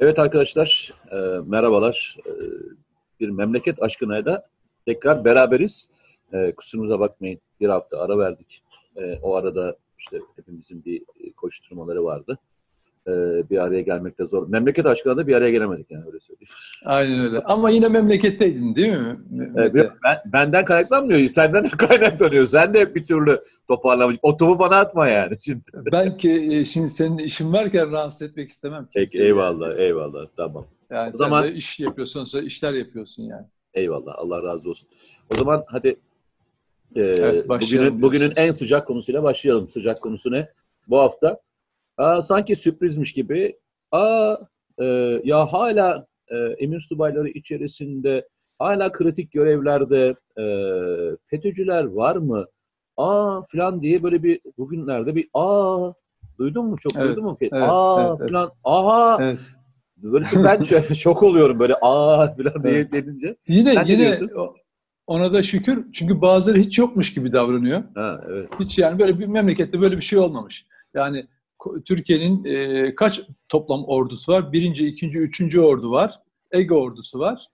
Evet arkadaşlar, e, merhabalar. E, bir memleket aşkına da tekrar beraberiz. E, kusurumuza bakmayın, bir hafta ara verdik. E, o arada işte hepimizin bir koşturmaları vardı. E, bir araya gelmekte zor. Memleket aşkına da bir araya gelemedik yani öyle söyleyeyim. Aynen öyle. Ama yine memleketteydin değil mi? E, ben, benden kaynaklanmıyor, senden de kaynaklanıyor. Sen de bir türlü toparlamış. O topu bana atma yani. Şimdi. Ben ki e, şimdi senin işin varken rahatsız etmek istemem. Peki eyvallah, yani. eyvallah. Tamam. Yani o sen zaman de iş yapıyorsun, işler yapıyorsun yani. Eyvallah. Allah razı olsun. O zaman hadi e, evet, bugünün, bugünün en sıcak konusuyla başlayalım. Sıcak konusu ne? Bu hafta aa, sanki sürprizmiş gibi aa, e, ya hala e, emir subayları içerisinde hala kritik görevlerde e, FETÖ'cüler var mı? Aa falan diye böyle bir bugünlerde bir aa duydun mu çok evet, duydun mu? Evet, aa evet, falan aha evet. böyle ben şok oluyorum böyle aa falan diye evet. dedince. Yine Sen yine ona da şükür çünkü bazıları hiç yokmuş gibi davranıyor. Ha, evet. Hiç yani böyle bir memlekette böyle bir şey olmamış. Yani Türkiye'nin e, kaç toplam ordusu var? Birinci, ikinci, üçüncü ordu var. Ege ordusu var.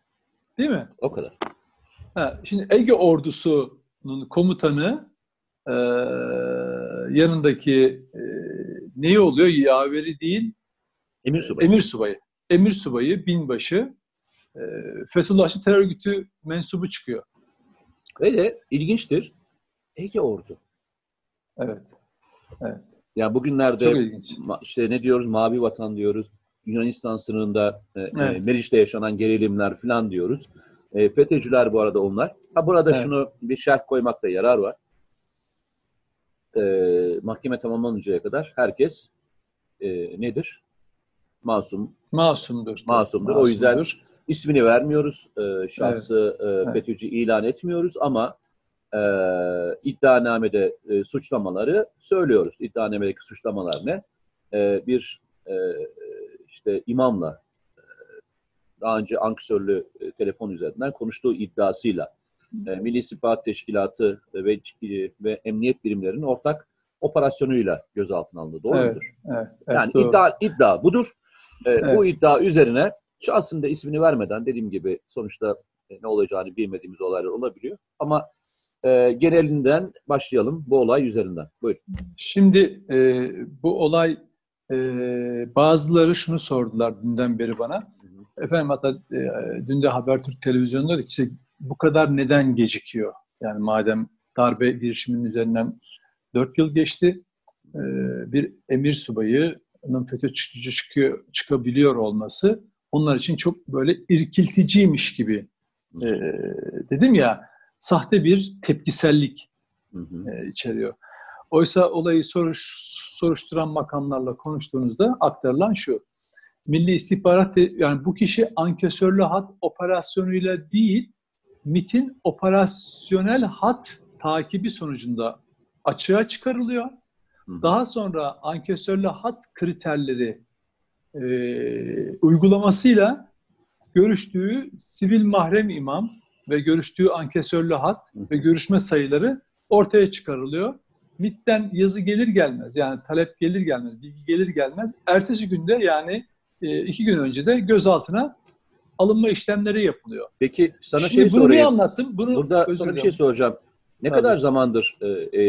Değil mi? O kadar. Ha, şimdi Ege ordusunun komutanı e, yanındaki e, neyi oluyor? Yaveri değil. Emir subayı. Emir subayı. Emir subayı, binbaşı, e, Fethullahçı terör örgütü mensubu çıkıyor. Ve de ilginçtir. Ege ordu. Evet. Evet. Ya bugünlerde işte ne diyoruz? Mavi vatan diyoruz. Yunanistan sınırında e, e evet. e, Meriç'te yaşanan gerilimler falan diyoruz. E, FETÖ'cüler bu arada onlar. Ha burada evet. şunu bir şerh koymakta yarar var. E, mahkeme tamamlanıncaya kadar herkes e, nedir? Masum. Masumdur. Masumdur. Masumdur. O yüzden ismini vermiyoruz. E, şahsı evet. e, FETÖ'cü evet. ilan etmiyoruz ama e, iddianamede e, suçlamaları söylüyoruz. İddianamedeki suçlamalar ne? E, bir e, işte imamla e, daha önce ankesörlü e, telefon üzerinden konuştuğu iddiasıyla e, Milli İstihbarat Teşkilatı ve ve emniyet birimlerinin ortak operasyonuyla gözaltına alındı. Doğru evet, mudur? Evet, evet, yani doğru. iddia iddia budur. evet. Bu iddia üzerine şahsın da ismini vermeden dediğim gibi sonuçta ne olacağını bilmediğimiz olaylar olabiliyor. Ama e, genelinden başlayalım bu olay üzerinden. Buyurun. Şimdi e, bu olay e, bazıları şunu sordular dünden beri bana. Efendim hatta e, dün de Habertürk televizyonunda işte bu kadar neden gecikiyor? Yani madem darbe girişiminin üzerinden dört yıl geçti, e, bir emir subayının FETÖ çıkıcı çıkıyor, çıkabiliyor olması onlar için çok böyle irkilticiymiş gibi. E, dedim ya, sahte bir tepkisellik E, içeriyor. Oysa olayı soruş, soruşturan makamlarla konuştuğunuzda aktarılan şu. Milli istihbarat yani bu kişi ankesörlü hat operasyonuyla değil, MIT'in operasyonel hat takibi sonucunda açığa çıkarılıyor. Daha sonra ankesörlü hat kriterleri e, uygulamasıyla görüştüğü sivil mahrem imam ve görüştüğü ankesörlü hat ve görüşme sayıları ortaya çıkarılıyor. MIT'ten yazı gelir gelmez yani talep gelir gelmez, bilgi gelir gelmez. Ertesi günde yani e, iki gün önce de gözaltına alınma işlemleri yapılıyor. Peki sana Şimdi şey bunu sorayım. Bunu anlattım? Bunu Burada sana bir şey soracağım. Ne Tabii. kadar zamandır e, e,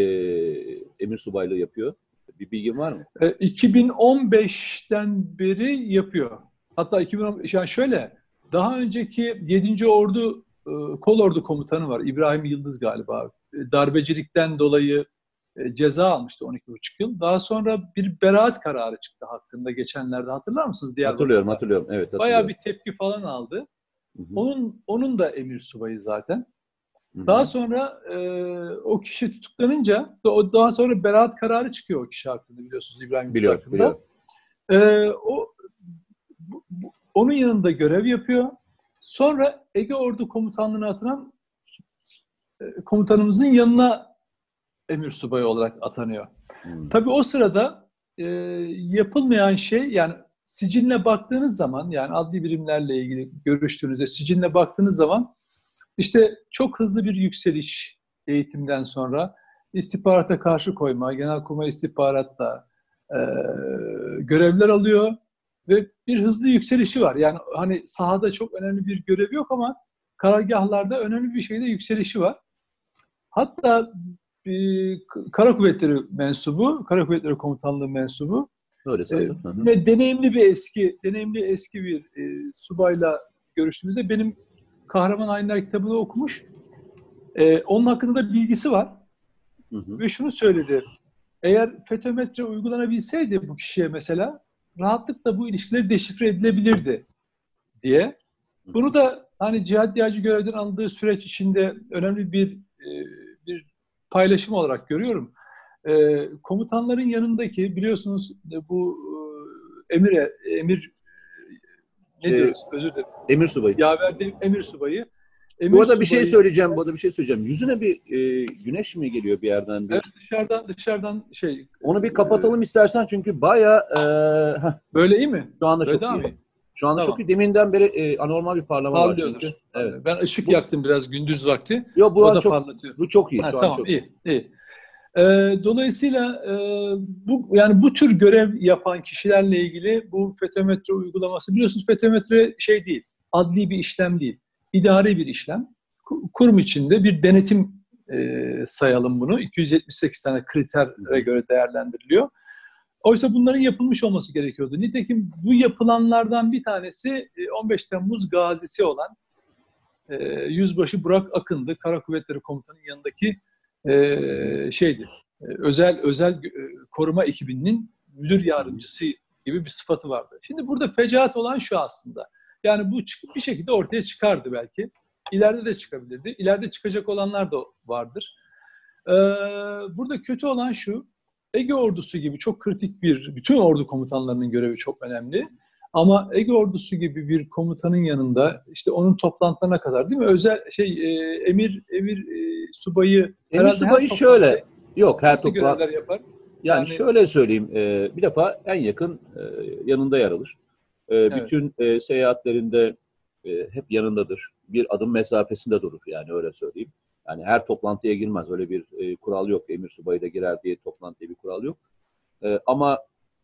emir subaylığı yapıyor? Bir bilgin var mı? E, 2015'ten beri yapıyor. Hatta 2015 yani şöyle daha önceki 7. Ordu e, Kol Ordu Komutanı var. İbrahim Yıldız galiba. E, darbecilikten dolayı e, ceza almıştı 12,5 yıl. Daha sonra bir beraat kararı çıktı hakkında geçenlerde hatırlar mısınız? Diğer hatırlıyorum, hatırlıyorum. Evet, hatırlıyorum. Bayağı bir tepki falan aldı. Hı hı. Onun onun da emir subayı zaten. Hı hı. Daha sonra e, o kişi tutuklanınca daha sonra beraat kararı çıkıyor o kişi hakkında biliyorsunuz İbrahim biliyor, hakkında. Biliyor. E, o bu, bu, onun yanında görev yapıyor. Sonra Ege Ordu Komutanlığı'na atanan e, komutanımızın yanına emir subayı olarak atanıyor. Hmm. Tabii o sırada e, yapılmayan şey yani siciline baktığınız zaman yani adli birimlerle ilgili görüştüğünüzde siciline baktığınız zaman işte çok hızlı bir yükseliş eğitimden sonra istihbarata karşı koyma, genelkurmay istihbaratta e, görevler alıyor ve bir hızlı yükselişi var. Yani hani sahada çok önemli bir görevi yok ama karargahlarda önemli bir şekilde yükselişi var. Hatta e, Kara Kuvvetleri mensubu, Kara Kuvvetleri Komutanlığı mensubu Öyle e, zaten. E, ve deneyimli bir eski, deneyimli eski bir e, subayla görüştüğümüzde benim Kahraman Ayinler kitabını okumuş. E, onun hakkında bilgisi var. Hı hı. Ve şunu söyledi. Eğer fetometre uygulanabilseydi bu kişiye mesela rahatlıkla bu ilişkiler deşifre edilebilirdi diye. Bunu da hani cihat diyacı görevden aldığı süreç içinde önemli bir e, bir paylaşım olarak görüyorum. E, komutanların yanındaki biliyorsunuz e, bu e, emir emir ne diyoruz özür dilerim. Emir subayı. Yaver emir subayı. Emir bu arada bir şey söyleyeceğim. Bu arada bir şey söyleyeceğim. Yüzüne bir e, güneş mi geliyor bir yerden? Bir... Evet dışarıdan dışarıdan şey. Onu bir kapatalım e, istersen çünkü baya e, böyle iyi mi? Şu anda Böyle çok iyi. Mi? Şu anda tamam. çok iyi. Deminden beri e, anormal bir parlama var çünkü. Evet. Ben ışık bu, yaktım biraz gündüz vakti. Yok bu o da çok, parlatıyor. Bu çok iyi. Ha, şu tamam an çok iyi. iyi. E, dolayısıyla e, bu yani bu tür görev yapan kişilerle ilgili bu fetometre uygulaması biliyorsunuz fetometre şey değil, adli bir işlem değil, idari bir işlem. Kurum içinde bir denetim e, sayalım bunu. 278 tane kritere göre değerlendiriliyor. Oysa bunların yapılmış olması gerekiyordu. Nitekim bu yapılanlardan bir tanesi 15 e, Temmuz gazisi olan e, Yüzbaşı Burak Akın'dı. Kara Kuvvetleri Komutanı'nın yanındaki e, şeydi. E, özel özel e, koruma ekibinin müdür yardımcısı gibi bir sıfatı vardı. Şimdi burada fecaat olan şu aslında. Yani bu bir şekilde ortaya çıkardı belki. İleride de çıkabilirdi. İleride çıkacak olanlar da vardır. Ee, burada kötü olan şu, Ege ordusu gibi çok kritik bir, bütün ordu komutanlarının görevi çok önemli. Ama Ege ordusu gibi bir komutanın yanında işte onun toplantılarına kadar değil mi? Özel şey e, emir emir e, subayı emir subayı şöyle yok her toplantı yapar. Yani, yani şöyle söyleyeyim e, bir defa en yakın e, yanında yer alır. E, evet. Bütün e, seyahatlerinde e, hep yanındadır. Bir adım mesafesinde durur yani öyle söyleyeyim. Yani her toplantıya girmez. Öyle bir e, kural yok. Emir subayı da girer diye toplantıya bir kural yok. E, ama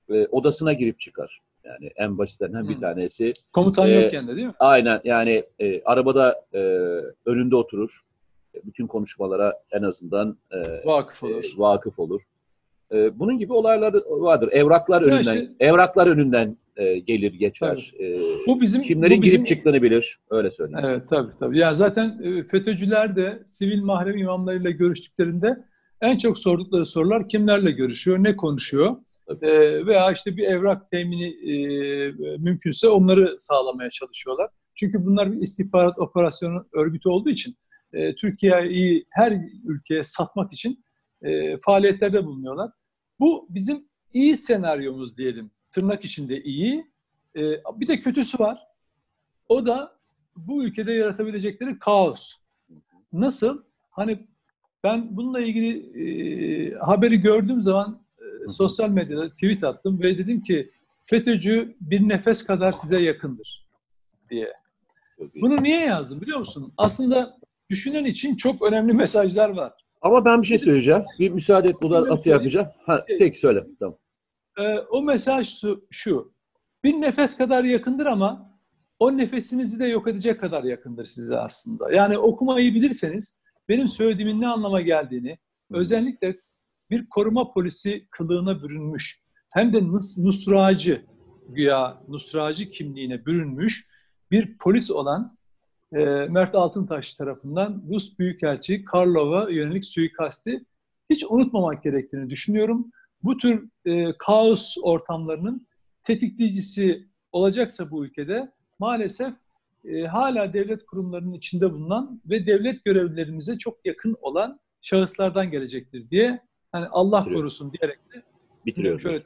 e, odasına girip çıkar. Yani en basitinden bir tanesi. Komutan e, yokken de değil mi? Aynen yani e, arabada e, önünde oturur. Bütün konuşmalara en azından e, vakıf olur. E, vakıf olur. E, bunun gibi olaylar vardır. Evraklar ya önünden işte, evraklar önünden e, gelir geçer. E, bu bizim kimlerin bu bizim, girip çıktığını bilir. Öyle söyleyeyim. Evet tabii tabii. Yani zaten e, FETÖ'cüler de sivil mahrem imamlarıyla görüştüklerinde en çok sordukları sorular kimlerle görüşüyor, ne konuşuyor? E, veya işte bir evrak temini e, mümkünse onları sağlamaya çalışıyorlar. Çünkü bunlar bir istihbarat operasyonu örgütü olduğu için e, Türkiye'yi her ülkeye satmak için e, faaliyetlerde bulunuyorlar. Bu bizim iyi senaryomuz diyelim. Tırnak içinde iyi. E, bir de kötüsü var. O da bu ülkede yaratabilecekleri kaos. Nasıl? Hani ben bununla ilgili e, haberi gördüğüm zaman e, sosyal medyada tweet attım ve dedim ki FETÖ'cü bir nefes kadar size yakındır diye. Bunu niye yazdım biliyor musun? Aslında düşünen için çok önemli mesajlar var. Ama ben bir şey söyleyeceğim. Bir müsaade et buradan atı yapacağım. Ha, tek söyle. Tamam. Ee, o mesaj şu, şu. Bir nefes kadar yakındır ama o nefesinizi de yok edecek kadar yakındır size aslında. Yani okumayı bilirseniz benim söylediğimin ne anlama geldiğini, özellikle bir koruma polisi kılığına bürünmüş, hem de nus nusracı, güya nusracı kimliğine bürünmüş bir polis olan e, Mert Altıntaş tarafından Rus Büyükelçi Karlov'a yönelik suikasti hiç unutmamak gerektiğini düşünüyorum. Bu tür e, kaos ortamlarının tetikleyicisi olacaksa bu ülkede maalesef e, hala devlet kurumlarının içinde bulunan ve devlet görevlilerimize çok yakın olan şahıslardan gelecektir diye hani Allah korusun diyerek de bitiriyorum. Şöyle,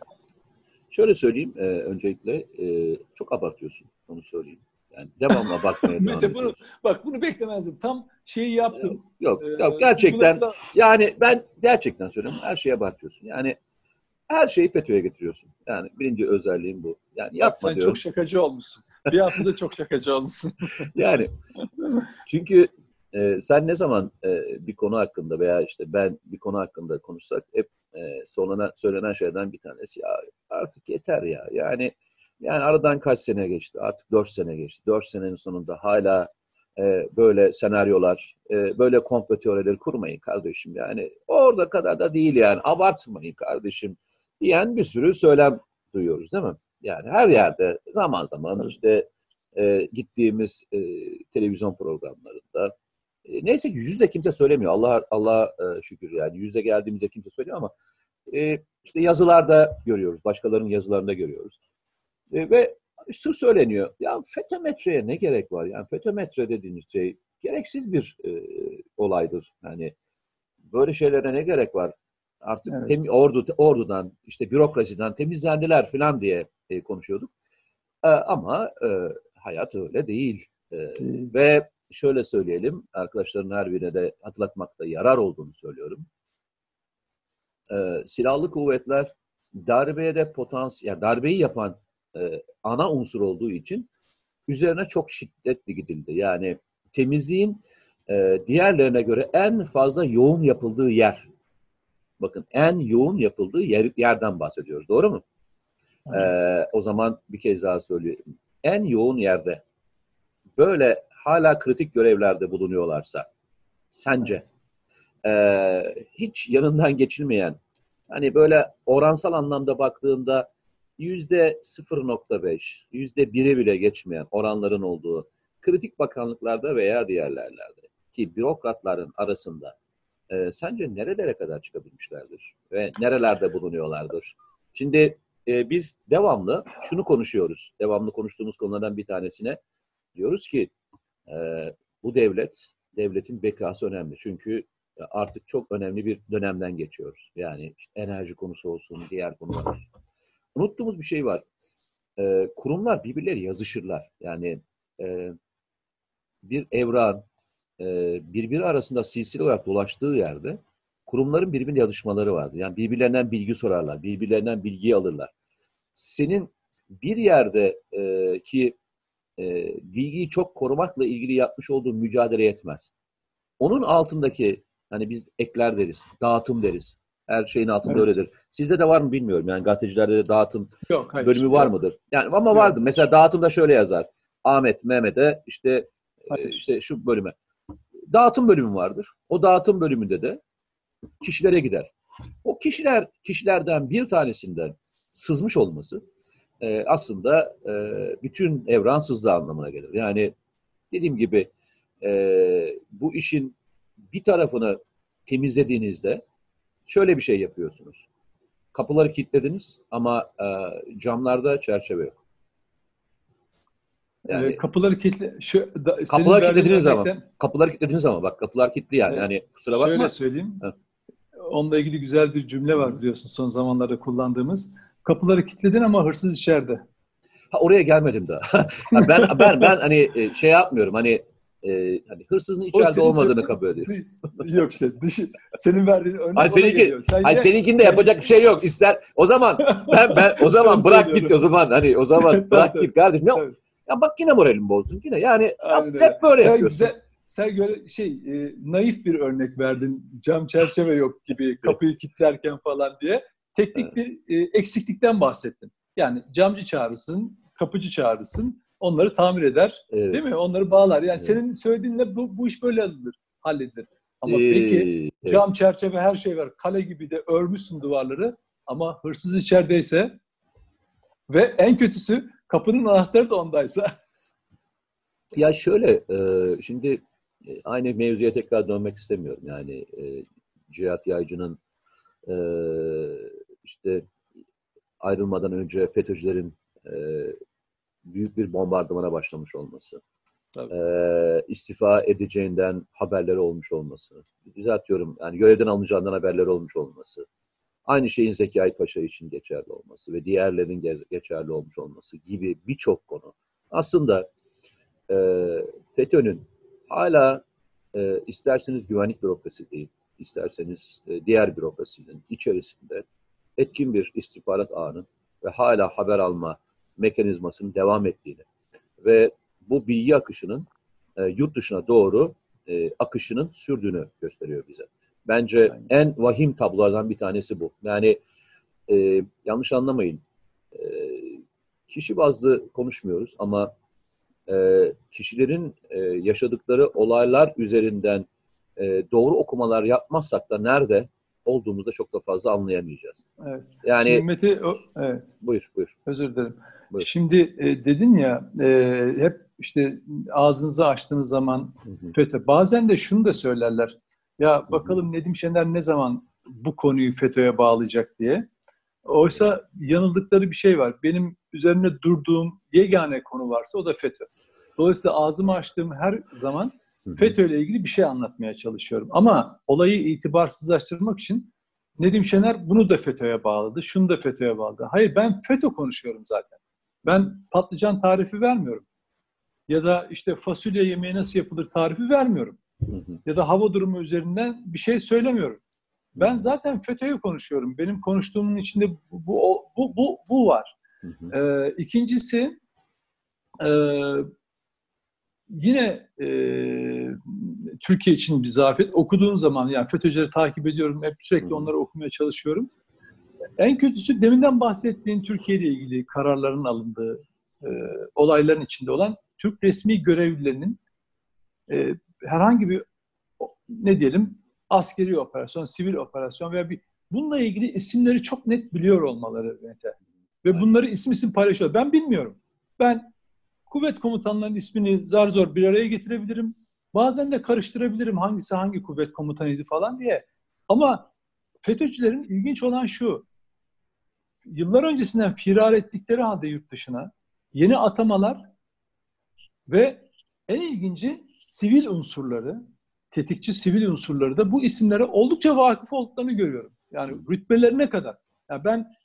şöyle söyleyeyim e, öncelikle e, çok abartıyorsun onu söyleyeyim. Yani devamlı bakmaya devam Mete, bunu, bak bunu beklemezdim. Tam şeyi yaptım. Yok, yok, yok gerçekten da... yani ben gerçekten söylüyorum her şeye bakıyorsun. Yani her şeyi FETÖ'ye getiriyorsun. Yani birinci özelliğim bu. Yani yapma sen diyorum. çok şakacı olmuşsun. Bir haftada çok şakacı olmuşsun. yani çünkü e, sen ne zaman e, bir konu hakkında veya işte ben bir konu hakkında konuşsak hep e, söylenen, söylenen şeyden bir tanesi ya artık yeter ya. Yani Yani aradan kaç sene geçti? Artık dört sene geçti. Dört senenin sonunda hala e, böyle senaryolar, e, böyle komplo teorileri kurmayın kardeşim. Yani orada kadar da değil yani. Abartmayın kardeşim diyen bir sürü söylem duyuyoruz değil mi? Yani her yerde zaman zaman işte e, gittiğimiz e, televizyon programlarında e, neyse ki yüzde kimse söylemiyor. Allah Allah e, şükür yani yüzde geldiğimizde kimse söylüyor ama e, işte yazılarda görüyoruz. Başkalarının yazılarında görüyoruz. E, ve şu söyleniyor. Ya fetometreye ne gerek var? Yani fetometre dediğiniz şey gereksiz bir e, olaydır. Yani böyle şeylere ne gerek var? Artık evet. temi, ordu ordudan işte bürokrasiden temizlendiler falan diye e, konuşuyorduk. E, ama e, hayat öyle değil. E, ve şöyle söyleyelim, arkadaşların her birine de hatırlatmakta yarar olduğunu söylüyorum. E, silahlı kuvvetler darbeye de potansiyel, yani darbeyi yapan e, ana unsur olduğu için üzerine çok şiddetli gidildi. Yani temizliğin e, diğerlerine göre en fazla yoğun yapıldığı yer. Bakın en yoğun yapıldığı yer, yerden bahsediyoruz. Doğru mu? E, o zaman bir kez daha söyleyeyim. En yoğun yerde böyle hala kritik görevlerde bulunuyorlarsa sence e, hiç yanından geçilmeyen hani böyle oransal anlamda baktığında yüzde 0.5, yüzde 1'e bile geçmeyen oranların olduğu kritik bakanlıklarda veya diğerlerde ki bürokratların arasında e, sence nerelere kadar çıkabilmişlerdir ve nerelerde bulunuyorlardır? Şimdi e, biz devamlı şunu konuşuyoruz. Devamlı konuştuğumuz konulardan bir tanesine diyoruz ki e, bu devlet, devletin bekası önemli. Çünkü artık çok önemli bir dönemden geçiyoruz. Yani işte enerji konusu olsun, diğer konular unuttuğumuz bir şey var. E, kurumlar birbirleri yazışırlar. Yani e, bir evran e, birbiri arasında silsile olarak dolaştığı yerde kurumların birbirine yazışmaları vardır. Yani birbirlerinden bilgi sorarlar, birbirlerinden bilgi alırlar. Senin bir yerde e, ki e, bilgiyi çok korumakla ilgili yapmış olduğu mücadele yetmez. Onun altındaki hani biz ekler deriz, dağıtım deriz. Her şeyin altında evet. öyledir. Sizde de var mı bilmiyorum. Yani gazetecilerde de dağıtım yok, hayır, bölümü var yok. mıdır? Yani ama yok. vardı. Mesela dağıtımda şöyle yazar. Ahmet, Mehmet'e işte e, hayır. işte şu bölüme. Dağıtım bölümü vardır. O dağıtım bölümünde de kişilere gider. O kişiler kişilerden bir tanesinden sızmış olması e, aslında e, bütün evran sızdığı anlamına gelir. Yani dediğim gibi e, bu işin bir tarafını temizlediğinizde şöyle bir şey yapıyorsunuz. Kapıları kilitlediniz ama e, camlarda çerçeve yok. Yani e, kapıları kilitle şu da, kapılar kilitlediniz ama kapıları kilitlediniz ama bak kapılar kilitli yani. Yani kusura bakma. Şöyle söyleyeyim. Ha. Onunla ilgili güzel bir cümle var biliyorsun son zamanlarda kullandığımız. Kapıları kilitledin ama hırsız içeride. Ha oraya gelmedim daha. ben ben ben hani e, şey yapmıyorum. Hani e, hani hırsızın içeride olmadığını kabul ediyor. yok işte dışı senin verdiğin örnek ay seninki, geliyor. Sen ay seninkinde sen yapacak bir şey yok. İster o zaman ben ben o zaman bırak git o zaman hani o zaman bırak git kardeşim. Ya, ya bak yine moralim bozdun yine. Yani Aynen hep böyle sen yapıyorsun. Güzel, sen böyle şey e, naif bir örnek verdin. Cam çerçeve yok gibi kapıyı kilitlerken falan diye. Teknik bir e, eksiklikten bahsettin. Yani camcı çağırırsın, kapıcı çağırırsın onları tamir eder. Evet. Değil mi? Onları bağlar. Yani evet. senin söylediğinle bu, bu iş böyle halledilir. halledilir. Ama ee, peki evet. cam çerçeve her şey var. Kale gibi de örmüşsün duvarları ama hırsız içerideyse ve en kötüsü kapının anahtarı da ondaysa. Ya şöyle, e, şimdi e, aynı mevzuya tekrar dönmek istemiyorum. Yani e, Cihat Yaycı'nın işte ayrılmadan önce FETÖ'cülerin büyük bir bombardımana başlamış olması, e, istifa edeceğinden haberleri olmuş olması, düzeltiyorum yani görevden alınacağından haberleri olmuş olması, aynı şeyin Zekai Paşa için geçerli olması ve diğerlerinin geçerli olmuş olması gibi birçok konu. Aslında e, FETÖ'nün hala e, isterseniz güvenlik bürokrasi değil, isterseniz e, diğer bürokrasinin içerisinde etkin bir istihbarat ağının ve hala haber alma mekanizmasının devam ettiğini ve bu bilgi akışının e, yurt dışına doğru e, akışının sürdüğünü gösteriyor bize. Bence Aynen. en vahim tablolardan bir tanesi bu. Yani e, yanlış anlamayın. E, kişi bazlı konuşmuyoruz ama e, kişilerin e, yaşadıkları olaylar üzerinden e, doğru okumalar yapmazsak da nerede olduğumuzda çok da fazla anlayamayacağız. Evet. Yani Mete, o, evet. Buyur, buyur. Özür dilerim. Buyur. Şimdi e, dedin ya e, hep işte ağzınızı açtığınız zaman FETÖ. Bazen de şunu da söylerler. Ya bakalım Nedim Şener ne zaman bu konuyu FETÖ'ye bağlayacak diye. Oysa yanıldıkları bir şey var. Benim üzerine durduğum yegane konu varsa o da FETÖ. Dolayısıyla ağzımı açtığım her zaman FETÖ ile ilgili bir şey anlatmaya çalışıyorum. Ama olayı itibarsızlaştırmak için Nedim Şener bunu da FETÖ'ye bağladı, şunu da FETÖ'ye bağladı. Hayır ben FETÖ konuşuyorum zaten. Ben patlıcan tarifi vermiyorum. Ya da işte fasulye yemeği nasıl yapılır tarifi vermiyorum. Ya da hava durumu üzerinden bir şey söylemiyorum. Ben zaten FETÖ'yü konuşuyorum. Benim konuştuğumun içinde bu bu bu bu, bu var. Ee, ikincisi e, yine e, Türkiye için bir zafiyet. Okuduğun zaman yani FETÖ'cüleri takip ediyorum. Hep sürekli onları okumaya çalışıyorum. En kötüsü deminden bahsettiğin Türkiye ile ilgili kararların alındığı e, olayların içinde olan Türk resmi görevlilerinin e, herhangi bir ne diyelim askeri operasyon, sivil operasyon veya bir bununla ilgili isimleri çok net biliyor olmaları Mete. Ve bunları isim isim paylaşıyor. Ben bilmiyorum. Ben kuvvet komutanlarının ismini zar zor bir araya getirebilirim. Bazen de karıştırabilirim hangisi hangi kuvvet komutanıydı falan diye. Ama FETÖ'cülerin ilginç olan şu. Yıllar öncesinden firar ettikleri halde yurt dışına yeni atamalar ve en ilginci sivil unsurları, tetikçi sivil unsurları da bu isimlere oldukça vakıf olduklarını görüyorum. Yani rütbelerine kadar. Yani ben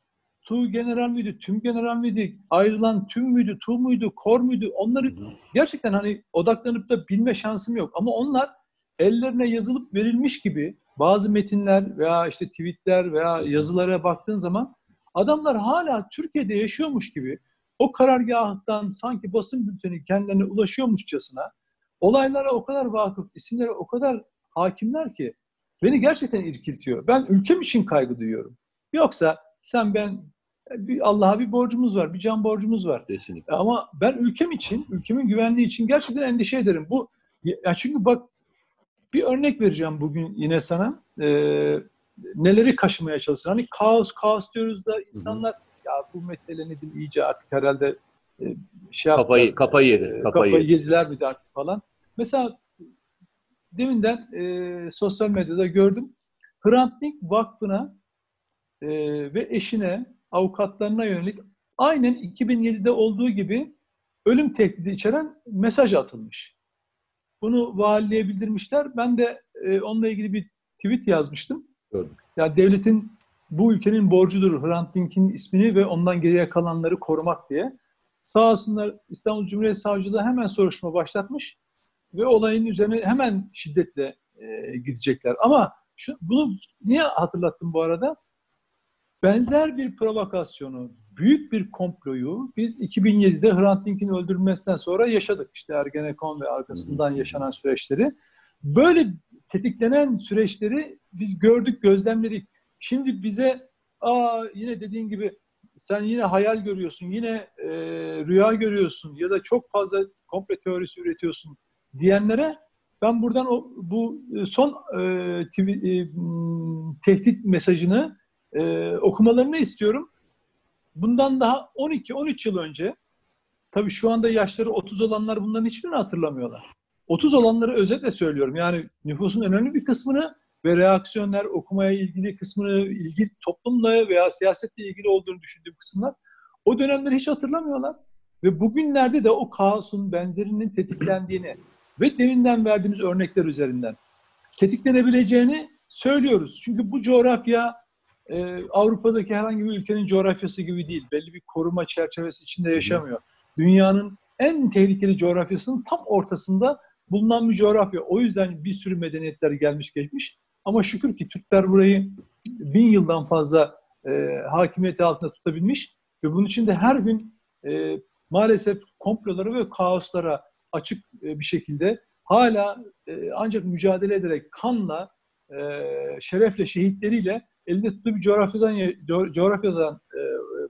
Tu general müydü, tüm general müydü, ayrılan tüm müydü, tu muydu, kor muydu onları gerçekten hani odaklanıp da bilme şansım yok. Ama onlar ellerine yazılıp verilmiş gibi bazı metinler veya işte tweetler veya yazılara baktığın zaman adamlar hala Türkiye'de yaşıyormuş gibi o karargahtan sanki basın bülteni kendilerine ulaşıyormuşçasına olaylara o kadar vakıf, isimlere o kadar hakimler ki beni gerçekten irkiltiyor. Ben ülkem için kaygı duyuyorum. Yoksa sen ben Allah'a bir borcumuz var, bir can borcumuz var. Kesinlikle. Ama ben ülkem için, ülkemin güvenliği için gerçekten endişe ederim. Bu ya çünkü bak bir örnek vereceğim bugün yine sana. Ee, neleri kaşımaya çalışır. Hani kaos, kaos diyoruz da insanlar ya bu mesele nedir iyice artık herhalde e, şey kafayı, yaptılar, kafayı yedi. E, kafayı, kafayı yediler mi de artık falan. Mesela deminden e, sosyal medyada gördüm. Hrant Dink Vakfı'na e, ve eşine, avukatlarına yönelik aynen 2007'de olduğu gibi ölüm tehdidi içeren mesaj atılmış. Bunu valiliğe bildirmişler. Ben de e, onunla ilgili bir tweet yazmıştım. Gördüm. Ya devletin bu ülkenin borcudur Hrant Dink'in ismini ve ondan geriye kalanları korumak diye. Sağ olsunlar İstanbul Cumhuriyet Savcılığı hemen soruşturma başlatmış ve olayın üzerine hemen şiddetle e, gidecekler. Ama şu, bunu niye hatırlattım bu arada? Benzer bir provokasyonu, büyük bir komployu biz 2007'de Hrant Dink'in öldürülmesinden sonra yaşadık. İşte Ergenekon ve arkasından yaşanan süreçleri. Böyle tetiklenen süreçleri biz gördük, gözlemledik. Şimdi bize aa yine dediğin gibi sen yine hayal görüyorsun, yine e, rüya görüyorsun ya da çok fazla komple teorisi üretiyorsun diyenlere ben buradan o, bu e, son e, TV, e, tehdit mesajını e, okumalarını istiyorum. Bundan daha 12-13 yıl önce, tabii şu anda yaşları 30 olanlar bunların hiçbirini hatırlamıyorlar. 30 olanları özetle söylüyorum. Yani nüfusun önemli bir kısmını ve reaksiyonlar, okumaya ilgili kısmını, ilgi toplumla veya siyasetle ilgili olduğunu düşündüğüm kısımlar o dönemleri hiç hatırlamıyorlar. Ve bugünlerde de o kaosun benzerinin tetiklendiğini ve deminden verdiğimiz örnekler üzerinden tetiklenebileceğini söylüyoruz. Çünkü bu coğrafya e, Avrupa'daki herhangi bir ülkenin coğrafyası gibi değil. Belli bir koruma çerçevesi içinde yaşamıyor. Dünyanın en tehlikeli coğrafyasının tam ortasında bulunan bir coğrafya. O yüzden bir sürü medeniyetler gelmiş geçmiş. Ama şükür ki Türkler burayı bin yıldan fazla e, hakimiyeti altında tutabilmiş ve bunun için de her gün e, maalesef komplolara ve kaoslara açık e, bir şekilde hala e, ancak mücadele ederek kanla, e, şerefle, şehitleriyle elinde tuttuğu bir coğrafyadan coğrafyadan e,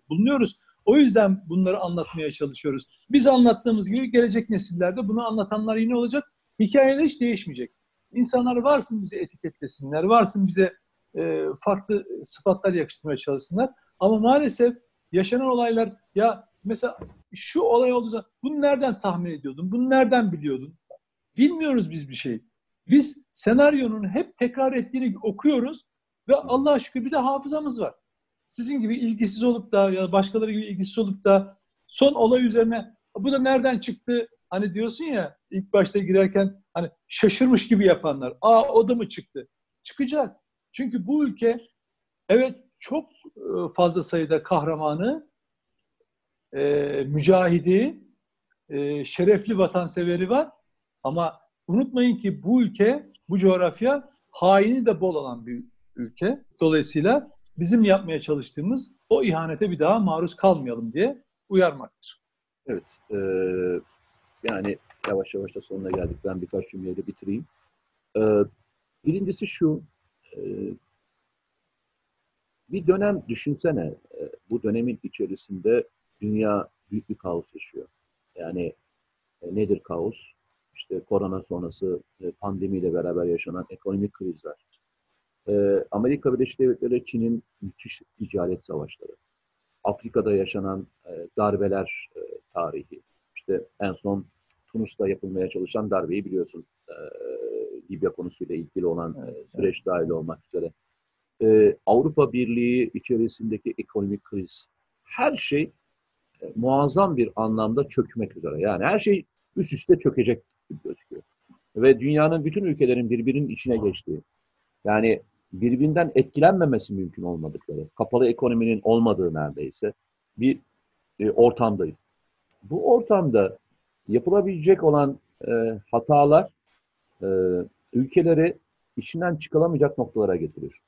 bulunuyoruz. O yüzden bunları anlatmaya çalışıyoruz. Biz anlattığımız gibi gelecek nesillerde bunu anlatanlar yine olacak. Hikayeler hiç değişmeyecek. İnsanlar varsın bize etiketlesinler, varsın bize e, farklı sıfatlar yakıştırmaya çalışsınlar. Ama maalesef yaşanan olaylar ya mesela şu olay oldu bunu nereden tahmin ediyordun? Bunu nereden biliyordun? Bilmiyoruz biz bir şey. Biz senaryonun hep tekrar ettiğini okuyoruz ve Allah'a şükür bir de hafızamız var. Sizin gibi ilgisiz olup da ya başkaları gibi ilgisiz olup da son olay üzerine bu da nereden çıktı? Hani diyorsun ya ilk başta girerken hani şaşırmış gibi yapanlar. Aa o da mı çıktı? Çıkacak. Çünkü bu ülke evet çok e, fazla sayıda kahramanı, e, mücahidi, e, şerefli vatanseveri var. Ama unutmayın ki bu ülke, bu coğrafya haini de bol olan bir ülke. Dolayısıyla bizim yapmaya çalıştığımız o ihanete bir daha maruz kalmayalım diye uyarmaktır. Evet. E, yani yavaş yavaş da sonuna geldik. Ben birkaç cümleyle bitireyim. E, birincisi şu, e, bir dönem düşünsene, e, bu dönemin içerisinde dünya büyük bir kaos yaşıyor. Yani e, nedir kaos? İşte korona sonrası e, pandemiyle beraber yaşanan ekonomik krizler. Amerika Birleşik Devletleri Çin'in müthiş ticaret savaşları. Afrika'da yaşanan darbeler tarihi. İşte en son Tunus'ta yapılmaya çalışan darbeyi biliyorsun. Libya konusuyla ilgili olan süreç dahil olmak üzere e, Avrupa Birliği içerisindeki ekonomik kriz, her şey e, muazzam bir anlamda çökmek üzere. Yani her şey üst üste çökecek gibi gözüküyor. Ve dünyanın bütün ülkelerin birbirinin içine geçtiği, yani birbirinden etkilenmemesi mümkün olmadıkları, kapalı ekonominin olmadığı neredeyse bir e, ortamdayız. Bu ortamda yapılabilecek olan e, hatalar e, ülkeleri içinden çıkılamayacak noktalara getirir.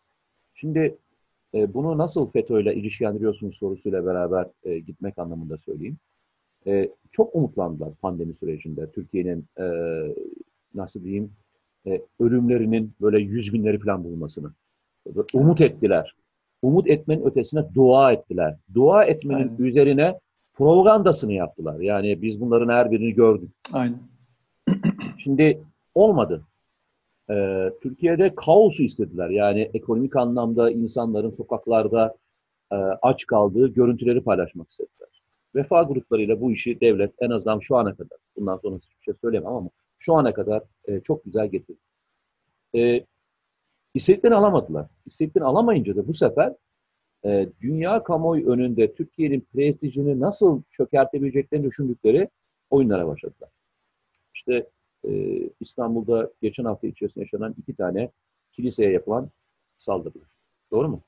Şimdi e, bunu nasıl FETÖ'yle ilişkilendiriyorsunuz sorusuyla beraber e, gitmek anlamında söyleyeyim. E, çok umutlandılar pandemi sürecinde. Türkiye'nin e, nasıl diyeyim e, ölümlerinin böyle yüz binleri falan bulmasını. Umut ettiler. Umut etmenin ötesine dua ettiler. Dua etmenin Aynen. üzerine propagandasını yaptılar. Yani biz bunların her birini gördük. Aynen. Şimdi olmadı. Ee, Türkiye'de kaosu istediler. Yani ekonomik anlamda insanların sokaklarda e, aç kaldığı görüntüleri paylaşmak istediler. Vefa gruplarıyla bu işi devlet en azından şu ana kadar, bundan sonra hiçbir şey söylemem ama şu ana kadar e, çok güzel getirdi. E, istediklerini alamadılar. İstediklerini alamayınca da bu sefer e, dünya kamuoyu önünde Türkiye'nin prestijini nasıl çökertebileceklerini düşündükleri oyunlara başladılar. İşte e, İstanbul'da geçen hafta içerisinde yaşanan iki tane kiliseye yapılan saldırılar. Doğru mu?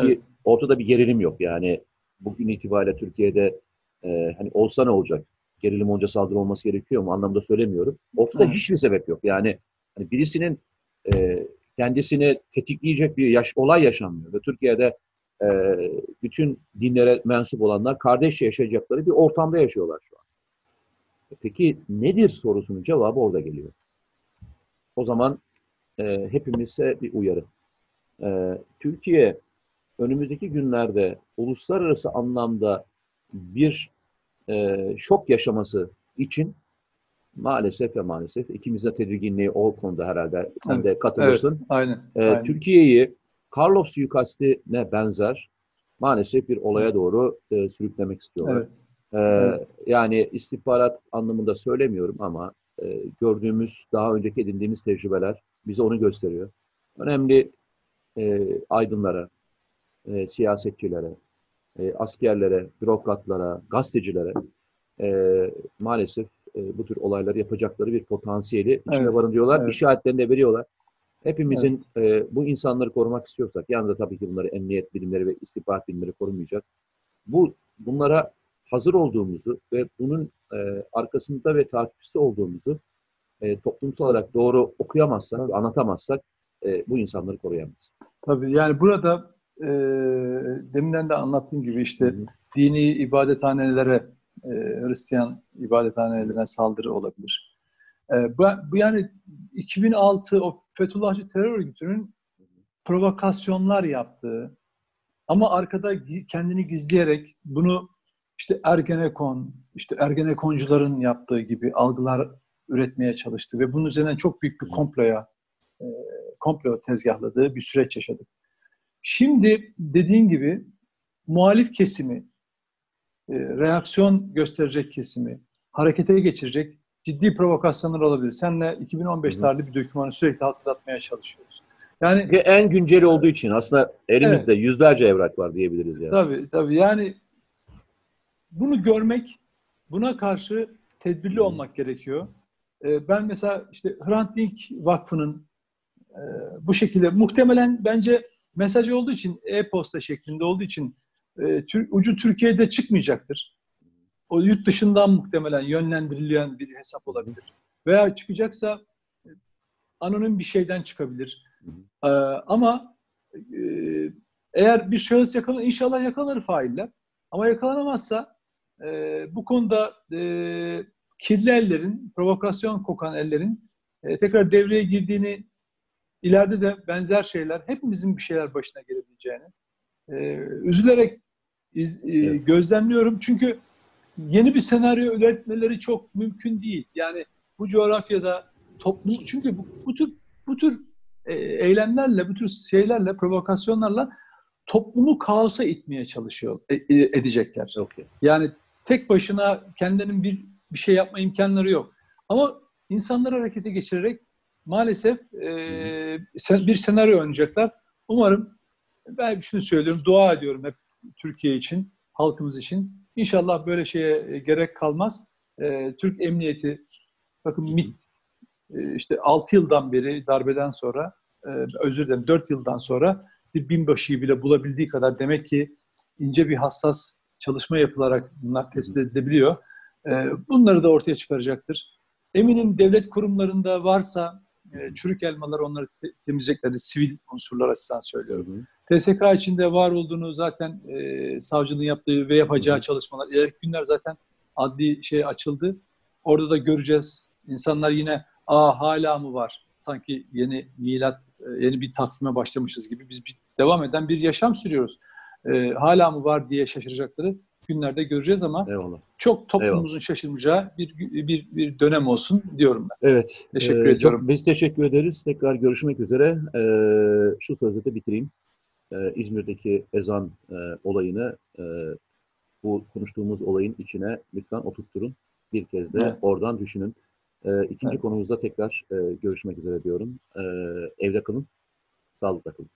Evet. Ki ortada bir gerilim yok. Yani bugün itibariyle Türkiye'de e, hani olsa ne olacak? Gerilim olunca saldırı olması gerekiyor mu anlamda söylemiyorum. Ortada evet. hiçbir sebep yok. Yani hani birisinin e, kendisini tetikleyecek bir yaş, olay yaşanmıyor. Ve Türkiye'de e, bütün dinlere mensup olanlar kardeşçe yaşayacakları bir ortamda yaşıyorlar şu an. Peki nedir sorusunun cevabı orada geliyor. O zaman e, hepimize bir uyarı. E, Türkiye önümüzdeki günlerde uluslararası anlamda bir e, şok yaşaması için maalesef ve maalesef ikimiz de tedirginliği o konuda herhalde sen evet, de katılırsın. Evet, aynen. E, aynen. Türkiye'yi Karlov suikastine benzer maalesef bir olaya doğru e, sürüklemek istiyorlar. Evet. Ee, yani istihbarat anlamında söylemiyorum ama e, gördüğümüz, daha önceki edindiğimiz tecrübeler bize onu gösteriyor. Önemli e, aydınlara, e, siyasetçilere, e, askerlere, bürokratlara, gazetecilere e, maalesef e, bu tür olayları yapacakları bir potansiyeli içine evet, barındırıyorlar. Evet. İşaretlerini de veriyorlar. Hepimizin evet. e, bu insanları korumak istiyorsak, yalnız tabii ki bunları emniyet bilimleri ve istihbarat bilimleri korumayacak. Bu bunlara hazır olduğumuzu ve bunun e, arkasında ve takipçisi olduğumuzu e, toplumsal olarak doğru okuyamazsak, evet. anlatamazsak e, bu insanları koruyamayız. Tabii yani burada e, deminden de anlattığım gibi işte Hı-hı. dini ibadethanelere, e, Hristiyan ibadethanelerine saldırı olabilir. E, bu, bu yani 2006 o Fethullahçı terör örgütünün provokasyonlar yaptığı ama arkada kendini gizleyerek bunu işte Ergenekon, işte Ergenekoncuların yaptığı gibi algılar üretmeye çalıştı ve bunun üzerinden çok büyük bir komploya e, komplo tezgahladığı bir süreç yaşadık. Şimdi dediğin gibi muhalif kesimi, e, reaksiyon gösterecek kesimi, harekete geçirecek ciddi provokasyonlar olabilir. Seninle 2015 tarihli bir dokümanı sürekli hatırlatmaya çalışıyoruz. Yani en güncel olduğu için aslında elimizde evet. yüzlerce evrak var diyebiliriz yani. Tabii tabii. Yani bunu görmek, buna karşı tedbirli olmak gerekiyor. Ee, ben mesela işte Hrant Dink Vakfı'nın e, bu şekilde muhtemelen bence mesaj olduğu için e-posta şeklinde olduğu için e, ucu Türkiye'de çıkmayacaktır. O yurt dışından muhtemelen yönlendirilen bir hesap olabilir. Veya çıkacaksa e, anonim bir şeyden çıkabilir. Ee, ama e, eğer bir şahıs yakalanır, inşallah yakalanır failler. Ama yakalanamazsa e, bu konuda e, kirli ellerin, provokasyon kokan ellerin e, tekrar devreye girdiğini, ileride de benzer şeyler, hepimizin bir şeyler başına gelebileceğini e, üzülerek iz, e, evet. gözlemliyorum. Çünkü yeni bir senaryo üretmeleri çok mümkün değil. Yani bu coğrafyada toplum çünkü bu, bu tür bu tür e, eylemlerle, bu tür şeylerle, provokasyonlarla toplumu kaosa itmeye çalışıyor e, e, edecekler. Okay. Yani tek başına kendinin bir bir şey yapma imkanları yok. Ama insanları harekete geçirerek maalesef e, bir senaryo oynayacaklar. Umarım ben şunu söylüyorum, dua ediyorum hep Türkiye için, halkımız için. İnşallah böyle şeye gerek kalmaz. E, Türk Emniyeti, bakın MİT e, işte 6 yıldan beri darbeden sonra, e, özür dilerim 4 yıldan sonra bir binbaşıyı bile bulabildiği kadar demek ki ince bir hassas çalışma yapılarak bunlar tespit edilebiliyor. E, bunları da ortaya çıkaracaktır. Eminim devlet kurumlarında varsa çürük elmalar onları temizleyecekler. Sivil unsurlar açısından söylüyorum. Hı hı. TSK içinde var olduğunu zaten e, savcının yaptığı ve yapacağı hı hı. çalışmalar. İleriki günler zaten adli şey açıldı. Orada da göreceğiz. İnsanlar yine aa hala mı var? Sanki yeni milat, yeni bir takvime başlamışız gibi biz bir, devam eden bir yaşam sürüyoruz. E, hala mı var diye şaşıracakları günlerde göreceğiz ama Eyvallah. çok toplumumuzun Eyvallah. şaşırmayacağı bir, bir, bir dönem olsun diyorum ben. Evet. Teşekkür ee, ediyorum. Çok, biz teşekkür ederiz. Tekrar görüşmek üzere. Ee, şu sözle de bitireyim. Ee, İzmir'deki ezan e, olayını e, bu konuştuğumuz olayın içine lütfen oturtturun. Bir kez de evet. oradan düşünün. E, ikinci evet. konumuzda tekrar e, görüşmek üzere diyorum. E, evde kalın, sağlıkla kalın.